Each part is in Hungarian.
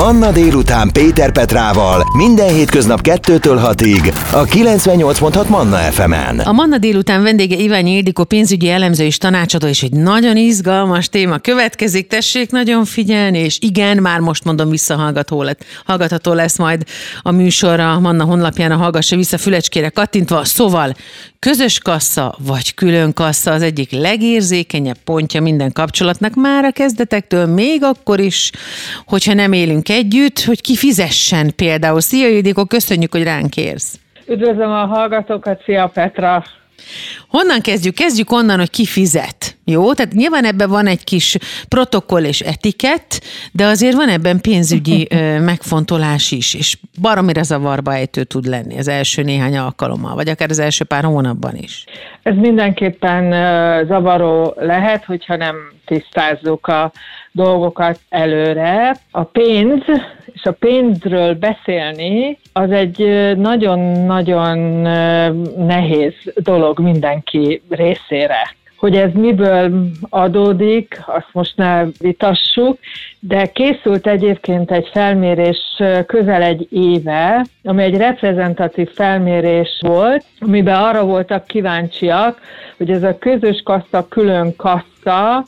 Manna délután Péter Petrával minden hétköznap 2-től 6-ig a 98.6 Manna FM-en. A Manna délután vendége Iványi Ildikó pénzügyi elemző és tanácsadó, és egy nagyon izgalmas téma következik. Tessék nagyon figyelni, és igen, már most mondom, visszahallgatható lett, hallgatható lesz majd a műsor a Manna honlapján, a hallgassa vissza fülecskére kattintva. Szóval közös kassa vagy külön kassa az egyik legérzékenyebb pontja minden kapcsolatnak már a kezdetektől, még akkor is, hogyha nem élünk együtt, hogy ki fizessen például. Szia Ildikó, köszönjük, hogy ránk érsz. Üdvözlöm a hallgatókat, szia Petra! Honnan kezdjük? Kezdjük onnan, hogy ki fizet. Jó? Tehát nyilván ebben van egy kis protokoll és etikett, de azért van ebben pénzügyi ö, megfontolás is, és baromira zavarba ejtő tud lenni az első néhány alkalommal, vagy akár az első pár hónapban is. Ez mindenképpen zavaró lehet, hogyha nem tisztázzuk a dolgokat előre. A pénz, és a pénzről beszélni, az egy nagyon-nagyon nehéz dolog mindenki részére. Hogy ez miből adódik, azt most ne vitassuk, de készült egyébként egy felmérés közel egy éve, ami egy reprezentatív felmérés volt, amiben arra voltak kíváncsiak, hogy ez a közös kassa, külön kassa,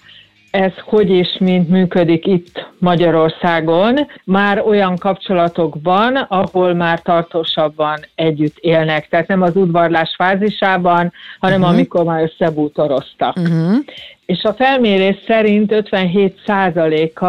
ez hogy és mint működik itt Magyarországon, már olyan kapcsolatokban, ahol már tartósabban együtt élnek. Tehát nem az udvarlás fázisában, hanem uh-huh. amikor már összebútoroztak. Uh-huh. És a felmérés szerint 57%-a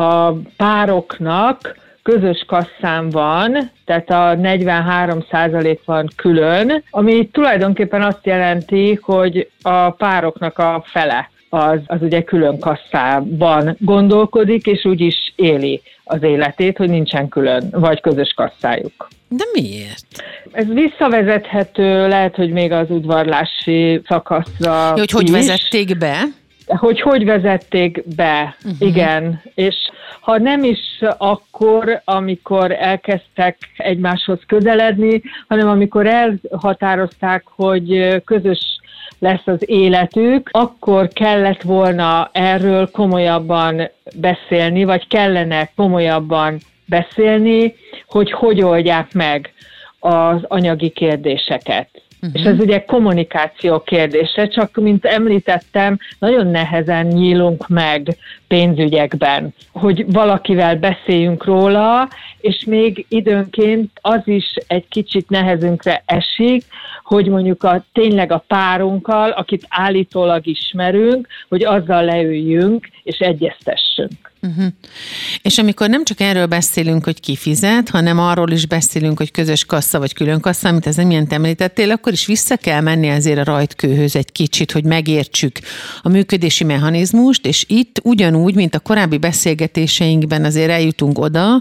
a pároknak közös kasszán van, tehát a 43% van külön, ami tulajdonképpen azt jelenti, hogy a pároknak a fele az, az ugye külön kasszában gondolkodik, és úgy is éli az életét, hogy nincsen külön vagy közös kasszájuk. De miért? Ez visszavezethető, lehet, hogy még az udvarlási szakaszra ja, Hogy hogy is. vezették be? Hogy hogy vezették be, uh-huh. igen. És ha nem is akkor, amikor elkezdtek egymáshoz közeledni, hanem amikor elhatározták, hogy közös lesz az életük, akkor kellett volna erről komolyabban beszélni, vagy kellene komolyabban beszélni, hogy hogy oldják meg az anyagi kérdéseket. Uh-huh. És ez ugye kommunikáció kérdése, csak mint említettem, nagyon nehezen nyílunk meg pénzügyekben, hogy valakivel beszéljünk róla, és még időnként az is egy kicsit nehezünkre esik, hogy mondjuk a, tényleg a párunkkal, akit állítólag ismerünk, hogy azzal leüljünk és egyeztessünk. Uh-huh. És amikor nem csak erről beszélünk, hogy ki fizet, hanem arról is beszélünk, hogy közös kassa vagy külön kassa, amit ez nem ilyen említettél, akkor is vissza kell menni azért a rajtkőhöz egy kicsit, hogy megértsük a működési mechanizmust, és itt ugyanúgy, mint a korábbi beszélgetéseinkben azért eljutunk oda,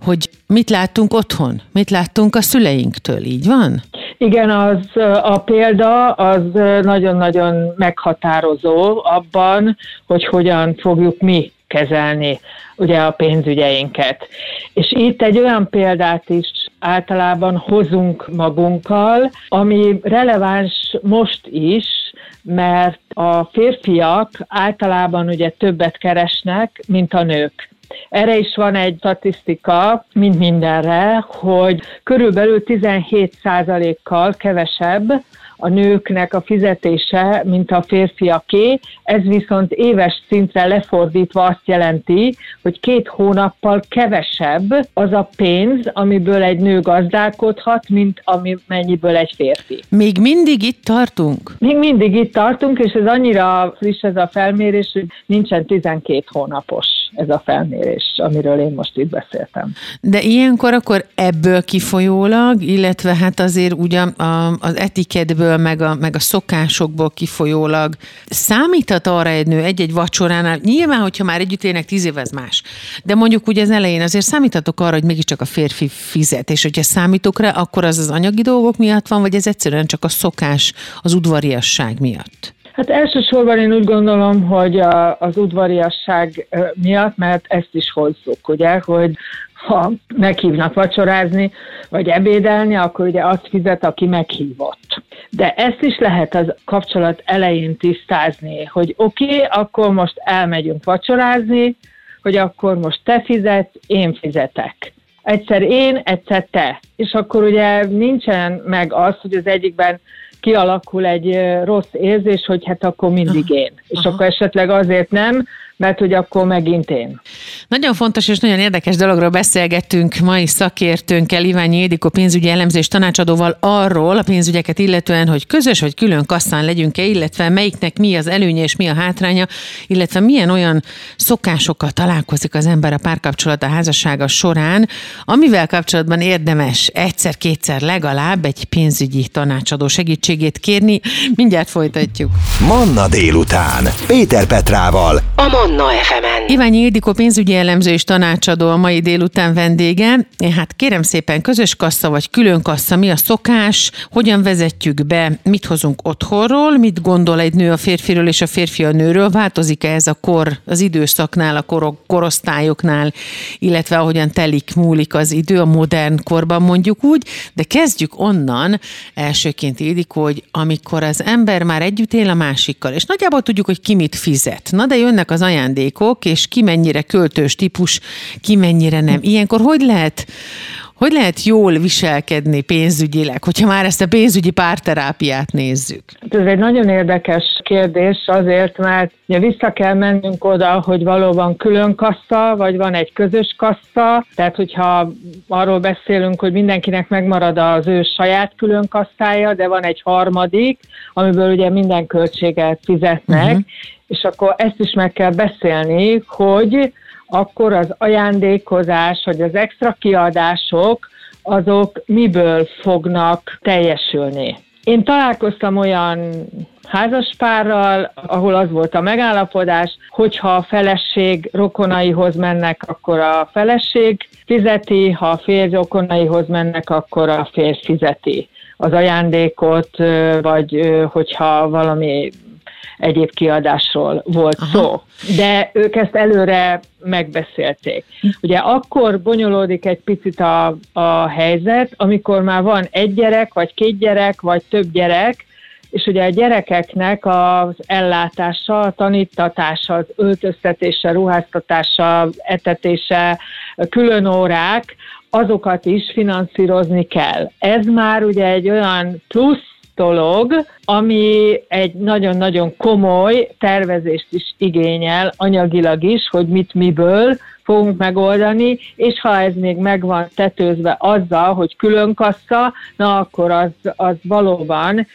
hogy mit láttunk otthon, mit láttunk a szüleinktől, így van? Igen, az a példa az nagyon-nagyon meghatározó abban, hogy hogyan fogjuk mi kezelni ugye a pénzügyeinket. És itt egy olyan példát is általában hozunk magunkkal, ami releváns most is, mert a férfiak általában ugye többet keresnek, mint a nők. Erre is van egy statisztika, mint mindenre, hogy körülbelül 17%-kal kevesebb a nőknek a fizetése, mint a férfiaké. Ez viszont éves szintre lefordítva azt jelenti, hogy két hónappal kevesebb az a pénz, amiből egy nő gazdálkodhat, mint ami mennyiből egy férfi. Még mindig itt tartunk? Még mindig itt tartunk, és ez annyira friss ez a felmérés, hogy nincsen 12 hónapos ez a felmérés, amiről én most itt beszéltem. De ilyenkor akkor ebből kifolyólag, illetve hát azért ugye az etiketből, meg a, meg a szokásokból kifolyólag számíthat arra egy nő egy-egy vacsoránál, nyilván, hogyha már együtt élnek tíz év, ez más. De mondjuk ugye az elején azért számíthatok arra, hogy mégiscsak a férfi fizet, és hogyha számítok rá, akkor az az anyagi dolgok miatt van, vagy ez egyszerűen csak a szokás, az udvariasság miatt? Hát elsősorban én úgy gondolom, hogy a, az udvariasság miatt, mert ezt is hozzuk, ugye, hogy ha meghívnak vacsorázni, vagy ebédelni, akkor ugye azt fizet, aki meghívott. De ezt is lehet az kapcsolat elején tisztázni, hogy oké, okay, akkor most elmegyünk vacsorázni, hogy akkor most te fizetsz, én fizetek. Egyszer én, egyszer te. És akkor ugye nincsen meg az, hogy az egyikben kialakul egy rossz érzés, hogy hát akkor mindig én. És akkor esetleg azért nem, mert hogy akkor megint én. Nagyon fontos és nagyon érdekes dologról beszélgettünk mai szakértőnkkel, Iványi Édikó pénzügyi elemzés tanácsadóval arról a pénzügyeket illetően, hogy közös vagy külön kasszán legyünk-e, illetve melyiknek mi az előnye és mi a hátránya, illetve milyen olyan szokásokkal találkozik az ember a párkapcsolat a házassága során, amivel kapcsolatban érdemes egyszer-kétszer legalább egy pénzügyi tanácsadó segítségét kérni. Mindjárt folytatjuk. Manna délután. Péter Petrával. A Manna FM-en. Iványi Ildikó pénzügyi elemző és tanácsadó a mai délután vendége. Hát kérem szépen, közös kassa vagy külön kassa, mi a szokás, hogyan vezetjük be, mit hozunk otthonról, mit gondol egy nő a férfiről és a férfi a nőről, változik-e ez a kor az időszaknál, a korok, korosztályoknál, illetve ahogyan telik, múlik az idő a modern korban mondjuk úgy, de kezdjük onnan elsőként Ildikó, hogy amikor az ember már együtt él a másikkal, és nagyjából tudjuk, hogy ki mit fizet. Na de jönnek az ajánlások, ajándékok, és ki mennyire költős típus, ki mennyire nem. Ilyenkor hogy lehet, hogy lehet jól viselkedni pénzügyileg, hogyha már ezt a pénzügyi párterápiát nézzük? Hát ez egy nagyon érdekes kérdés azért, mert ugye vissza kell mennünk oda, hogy valóban külön kassa, vagy van egy közös kassa, tehát hogyha arról beszélünk, hogy mindenkinek megmarad az ő saját külön kasszája, de van egy harmadik, amiből ugye minden költséget fizetnek, uh-huh és akkor ezt is meg kell beszélni, hogy akkor az ajándékozás, vagy az extra kiadások, azok miből fognak teljesülni. Én találkoztam olyan házaspárral, ahol az volt a megállapodás, hogyha a feleség rokonaihoz mennek, akkor a feleség fizeti, ha a férj rokonaihoz mennek, akkor a férj fizeti az ajándékot, vagy hogyha valami egyéb kiadásról volt Aha. szó. De ők ezt előre megbeszélték. Ugye akkor bonyolódik egy picit a, a helyzet, amikor már van egy gyerek, vagy két gyerek, vagy több gyerek, és ugye a gyerekeknek az ellátása, a tanítatása, az öltöztetése, ruháztatása, etetése, külön órák, azokat is finanszírozni kell. Ez már ugye egy olyan plusz dolog, ami egy nagyon-nagyon komoly tervezést is igényel, anyagilag is, hogy mit miből fogunk megoldani, és ha ez még meg van tetőzve azzal, hogy külön kassa, na akkor az, az valóban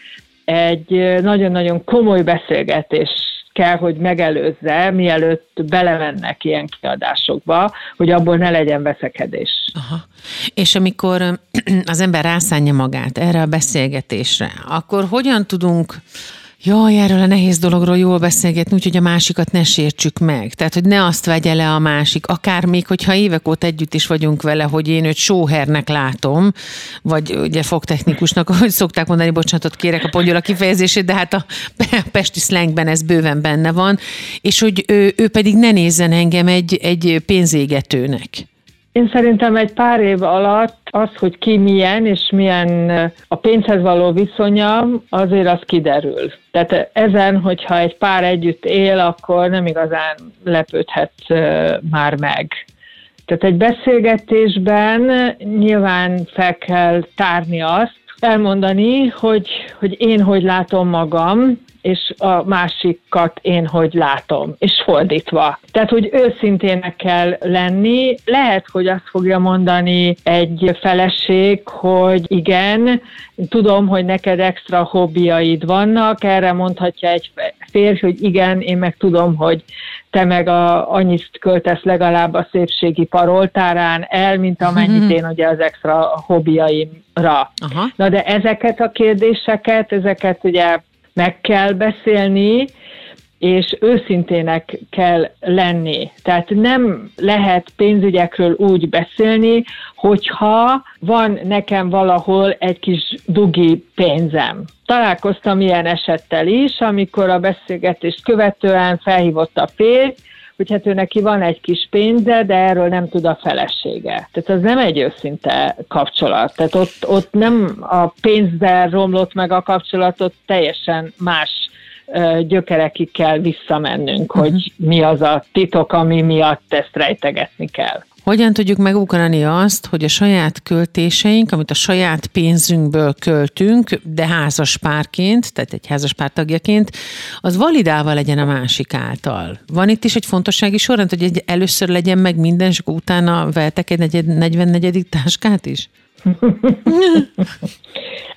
egy nagyon-nagyon komoly beszélgetés kell, hogy megelőzze, mielőtt belemennek ilyen kiadásokba, hogy abból ne legyen veszekedés. Aha. És amikor az ember rászánja magát erre a beszélgetésre, akkor hogyan tudunk Jaj, erről a nehéz dologról jól beszélgetni, úgyhogy a másikat ne sértsük meg. Tehát, hogy ne azt vegye le a másik, akár még, hogyha évek óta együtt is vagyunk vele, hogy én őt sóhernek látom, vagy ugye fogtechnikusnak, ahogy szokták mondani, bocsánatot kérek a pongyola kifejezését, de hát a pesti szlengben ez bőven benne van, és hogy ő, ő pedig ne nézzen engem egy, egy pénzégetőnek. Én szerintem egy pár év alatt az, hogy ki milyen és milyen a pénzhez való viszonya, azért az kiderül. Tehát ezen, hogyha egy pár együtt él, akkor nem igazán lepődhet már meg. Tehát egy beszélgetésben nyilván fel kell tárni azt, elmondani, hogy, hogy én hogy látom magam, és a másikat én hogy látom, és fordítva. Tehát, hogy őszintének kell lenni. Lehet, hogy azt fogja mondani egy feleség, hogy igen, tudom, hogy neked extra hobbiaid vannak, erre mondhatja egy férj, hogy igen, én meg tudom, hogy te meg a, annyit költesz legalább a szépségi paroltárán el, mint amennyit mm-hmm. én ugye az extra hobbiaimra. Aha. Na de ezeket a kérdéseket, ezeket ugye meg kell beszélni, és őszintének kell lenni. Tehát nem lehet pénzügyekről úgy beszélni, hogyha van nekem valahol egy kis dugi pénzem. Találkoztam ilyen esettel is, amikor a beszélgetést követően felhívott a férj, hogy hát ő neki van egy kis pénze, de erről nem tud a felesége. Tehát az nem egy őszinte kapcsolat. Tehát ott, ott nem a pénzzel romlott meg a kapcsolatot, teljesen más gyökerekig kell visszamennünk, hogy uh-huh. mi az a titok, ami miatt ezt rejtegetni kell. Hogyan tudjuk megugrani azt, hogy a saját költéseink, amit a saját pénzünkből költünk, de házas párként, tehát egy házas pár tagjaként, az validálva legyen a másik által. Van itt is egy fontossági sorrend, hogy egy először legyen meg minden, és utána vehetek egy 44. táskát is?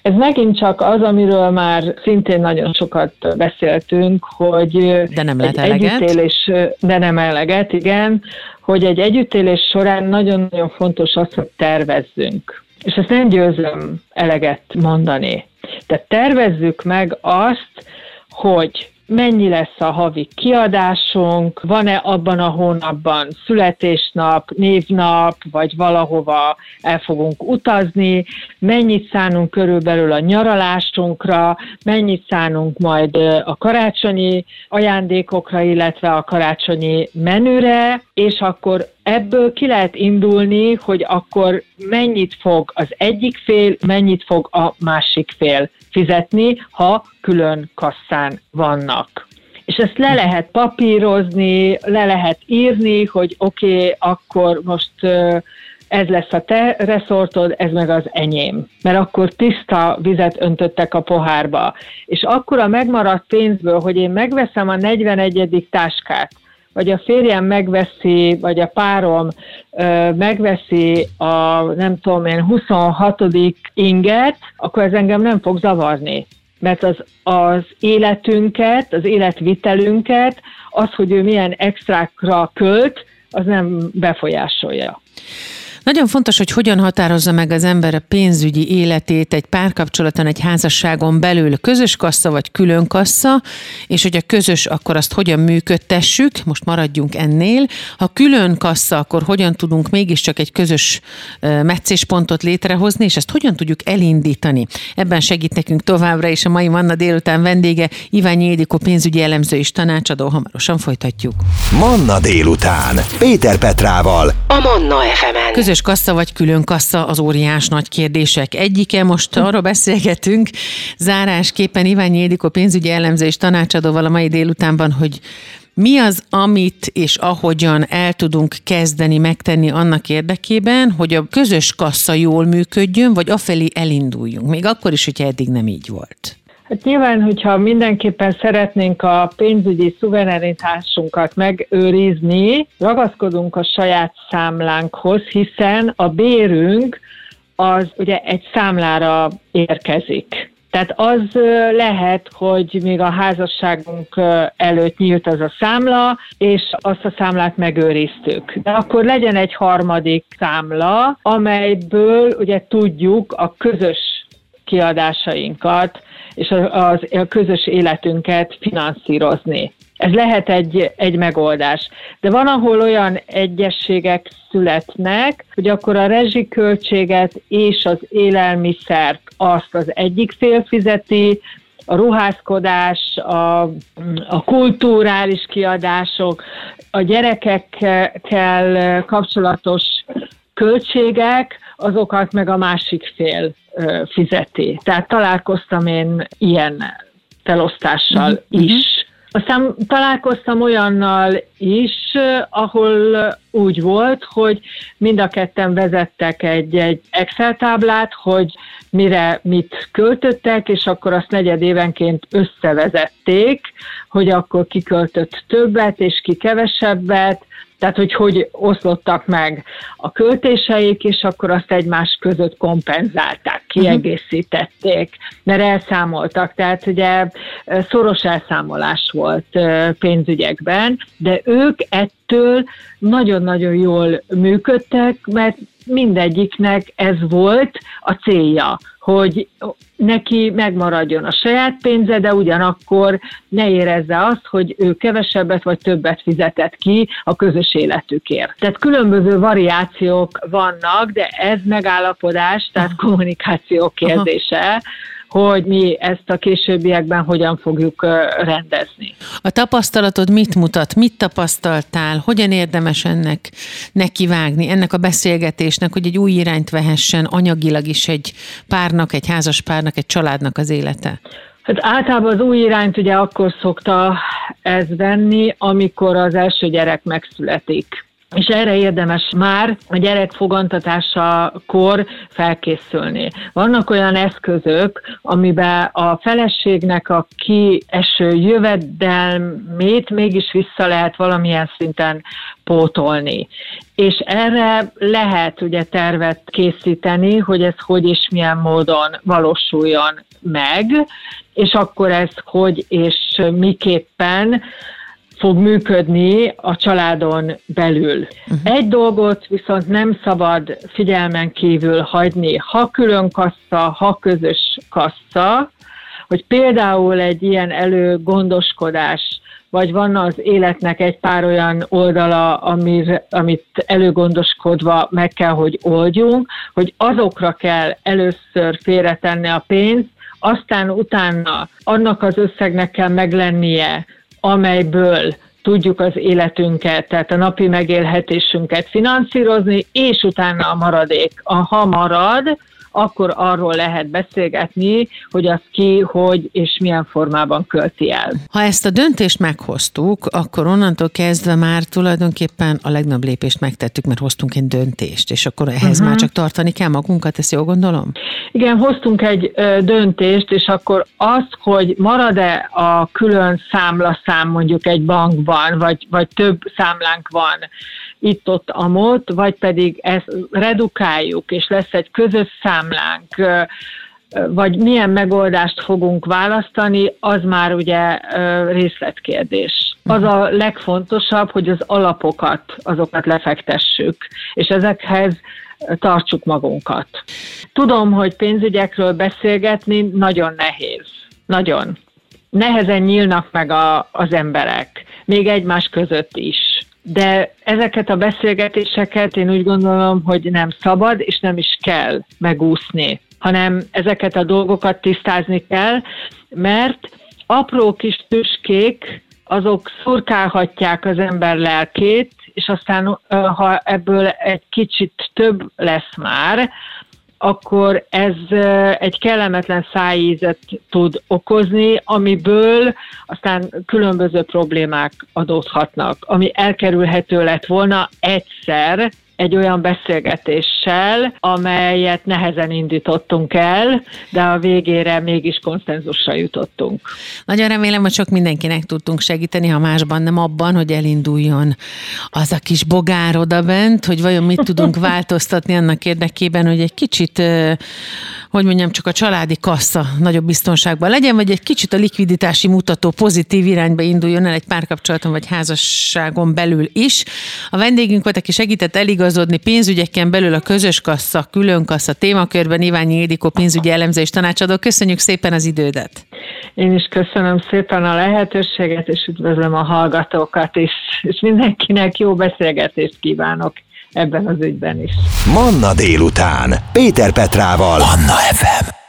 Ez megint csak az, amiről már szintén nagyon sokat beszéltünk, hogy de nem lehet egy eleget. együttélés, de nem eleget, igen, hogy egy együttélés során nagyon-nagyon fontos az, hogy tervezzünk. És ezt nem győzöm eleget mondani. Tehát tervezzük meg azt, hogy mennyi lesz a havi kiadásunk, van-e abban a hónapban születésnap, névnap, vagy valahova el fogunk utazni, mennyit szánunk körülbelül a nyaralásunkra, mennyit szánunk majd a karácsonyi ajándékokra, illetve a karácsonyi menüre, és akkor ebből ki lehet indulni, hogy akkor mennyit fog az egyik fél, mennyit fog a másik fél fizetni, ha külön kasszán vannak. És ezt le lehet papírozni, le lehet írni, hogy oké, okay, akkor most ez lesz a te reszortod, ez meg az enyém. Mert akkor tiszta vizet öntöttek a pohárba. És akkor a megmaradt pénzből, hogy én megveszem a 41. táskát, vagy a férjem megveszi, vagy a párom megveszi a nem tudom én 26. inget, akkor ez engem nem fog zavarni. Mert az, az életünket, az életvitelünket, az, hogy ő milyen extrákra költ, az nem befolyásolja. Nagyon fontos, hogy hogyan határozza meg az ember a pénzügyi életét egy párkapcsolaton, egy házasságon belül, közös kassa vagy külön kassa, és hogy a közös, akkor azt hogyan működtessük, most maradjunk ennél. Ha külön kassa, akkor hogyan tudunk mégiscsak egy közös meccéspontot létrehozni, és ezt hogyan tudjuk elindítani. Ebben segít nekünk továbbra is a mai Manna délután vendége, Iványi Édikó pénzügyi elemző és tanácsadó. Hamarosan folytatjuk. Manna délután, Péter Petrával, a Manna FM-en. Közös közös kassa vagy külön kassa az óriás nagy kérdések egyike. Most arról beszélgetünk zárásképpen Iván Jédikó pénzügyi elemző és tanácsadóval a mai délutánban, hogy mi az, amit és ahogyan el tudunk kezdeni megtenni annak érdekében, hogy a közös kassa jól működjön, vagy afelé elinduljunk, még akkor is, hogyha eddig nem így volt? Hát nyilván, hogyha mindenképpen szeretnénk a pénzügyi szuverenitásunkat megőrizni, ragaszkodunk a saját számlánkhoz, hiszen a bérünk az ugye egy számlára érkezik. Tehát az lehet, hogy még a házasságunk előtt nyílt az a számla, és azt a számlát megőriztük. De akkor legyen egy harmadik számla, amelyből ugye tudjuk a közös kiadásainkat és az, a közös életünket finanszírozni. Ez lehet egy, egy megoldás. De van, ahol olyan egyességek születnek, hogy akkor a rezsiköltséget és az élelmiszert azt az egyik fél fizeti, a ruházkodás, a, a kulturális kiadások, a gyerekekkel kapcsolatos költségek, azokat meg a másik fél fizeti. Tehát találkoztam én ilyen felosztással uh-huh. is. Aztán találkoztam olyannal is, ahol úgy volt, hogy mind a ketten vezettek egy, egy Excel táblát, hogy mire mit költöttek, és akkor azt negyed évenként összevezették, hogy akkor ki költött többet, és ki kevesebbet, tehát, hogy hogy oszlottak meg a költéseik, és akkor azt egymás között kompenzálták, mhm. kiegészítették, mert elszámoltak. Tehát ugye szoros elszámolás volt pénzügyekben, de ők ettől nagyon-nagyon jól működtek, mert mindegyiknek ez volt a célja, hogy neki megmaradjon a saját pénze, de ugyanakkor ne érezze azt, hogy ő kevesebbet vagy többet fizetett ki a közös életükért. Tehát különböző variációk vannak, de ez megállapodás, tehát kommunikáció kérdése. Aha hogy mi ezt a későbbiekben hogyan fogjuk rendezni. A tapasztalatod mit mutat? Mit tapasztaltál? Hogyan érdemes ennek nekivágni, ennek a beszélgetésnek, hogy egy új irányt vehessen anyagilag is egy párnak, egy házas párnak, egy családnak az élete? Hát általában az új irányt ugye akkor szokta ez venni, amikor az első gyerek megszületik és erre érdemes már a gyerek fogantatásakor felkészülni. Vannak olyan eszközök, amiben a feleségnek a kieső jövedelmét mégis vissza lehet valamilyen szinten pótolni. És erre lehet ugye tervet készíteni, hogy ez hogy és milyen módon valósuljon meg, és akkor ez hogy és miképpen fog működni a családon belül. Uh-huh. Egy dolgot viszont nem szabad figyelmen kívül hagyni, ha külön kassa, ha közös kassa, hogy például egy ilyen előgondoskodás, vagy van az életnek egy pár olyan oldala, amir, amit előgondoskodva meg kell, hogy oldjunk, hogy azokra kell először félretenni a pénzt, aztán utána annak az összegnek kell meglennie, amelyből tudjuk az életünket, tehát a napi megélhetésünket finanszírozni, és utána a maradék, ha marad, akkor arról lehet beszélgetni, hogy az ki, hogy és milyen formában költi el. Ha ezt a döntést meghoztuk, akkor onnantól kezdve már tulajdonképpen a legnagyobb lépést megtettük, mert hoztunk egy döntést, és akkor ehhez uh-huh. már csak tartani kell magunkat, ezt jól gondolom? Igen, hoztunk egy ö, döntést, és akkor az, hogy marad-e a külön számlaszám mondjuk egy bankban, vagy, vagy több számlánk van, itt-ott, amott, vagy pedig ezt redukáljuk, és lesz egy közös számlánk, vagy milyen megoldást fogunk választani, az már ugye részletkérdés. Az a legfontosabb, hogy az alapokat, azokat lefektessük, és ezekhez tartsuk magunkat. Tudom, hogy pénzügyekről beszélgetni nagyon nehéz. Nagyon. Nehezen nyílnak meg a, az emberek, még egymás között is de ezeket a beszélgetéseket én úgy gondolom, hogy nem szabad és nem is kell megúszni, hanem ezeket a dolgokat tisztázni kell, mert apró kis tüskék, azok szurkálhatják az ember lelkét, és aztán ha ebből egy kicsit több lesz már, akkor ez egy kellemetlen szájízet tud okozni, amiből aztán különböző problémák adódhatnak, ami elkerülhető lett volna egyszer, egy olyan beszélgetéssel, amelyet nehezen indítottunk el, de a végére mégis konszenzusra jutottunk. Nagyon remélem, hogy sok mindenkinek tudtunk segíteni, ha másban nem abban, hogy elinduljon az a kis bogár oda bent, hogy vajon mit tudunk változtatni annak érdekében, hogy egy kicsit hogy mondjam, csak a családi kassa nagyobb biztonságban legyen, vagy egy kicsit a likviditási mutató pozitív irányba induljon el egy párkapcsolaton vagy házasságon belül is. A vendégünk volt, aki segített eligazodni pénzügyeken belül a közös kassa, külön kassa témakörben Iványi Édikó pénzügyi elemző és tanácsadó. Köszönjük szépen az idődet! Én is köszönöm szépen a lehetőséget, és üdvözlöm a hallgatókat is, és mindenkinek jó beszélgetést kívánok ebben az ügyben is. Manna délután. Péter Petrával. Manna FM.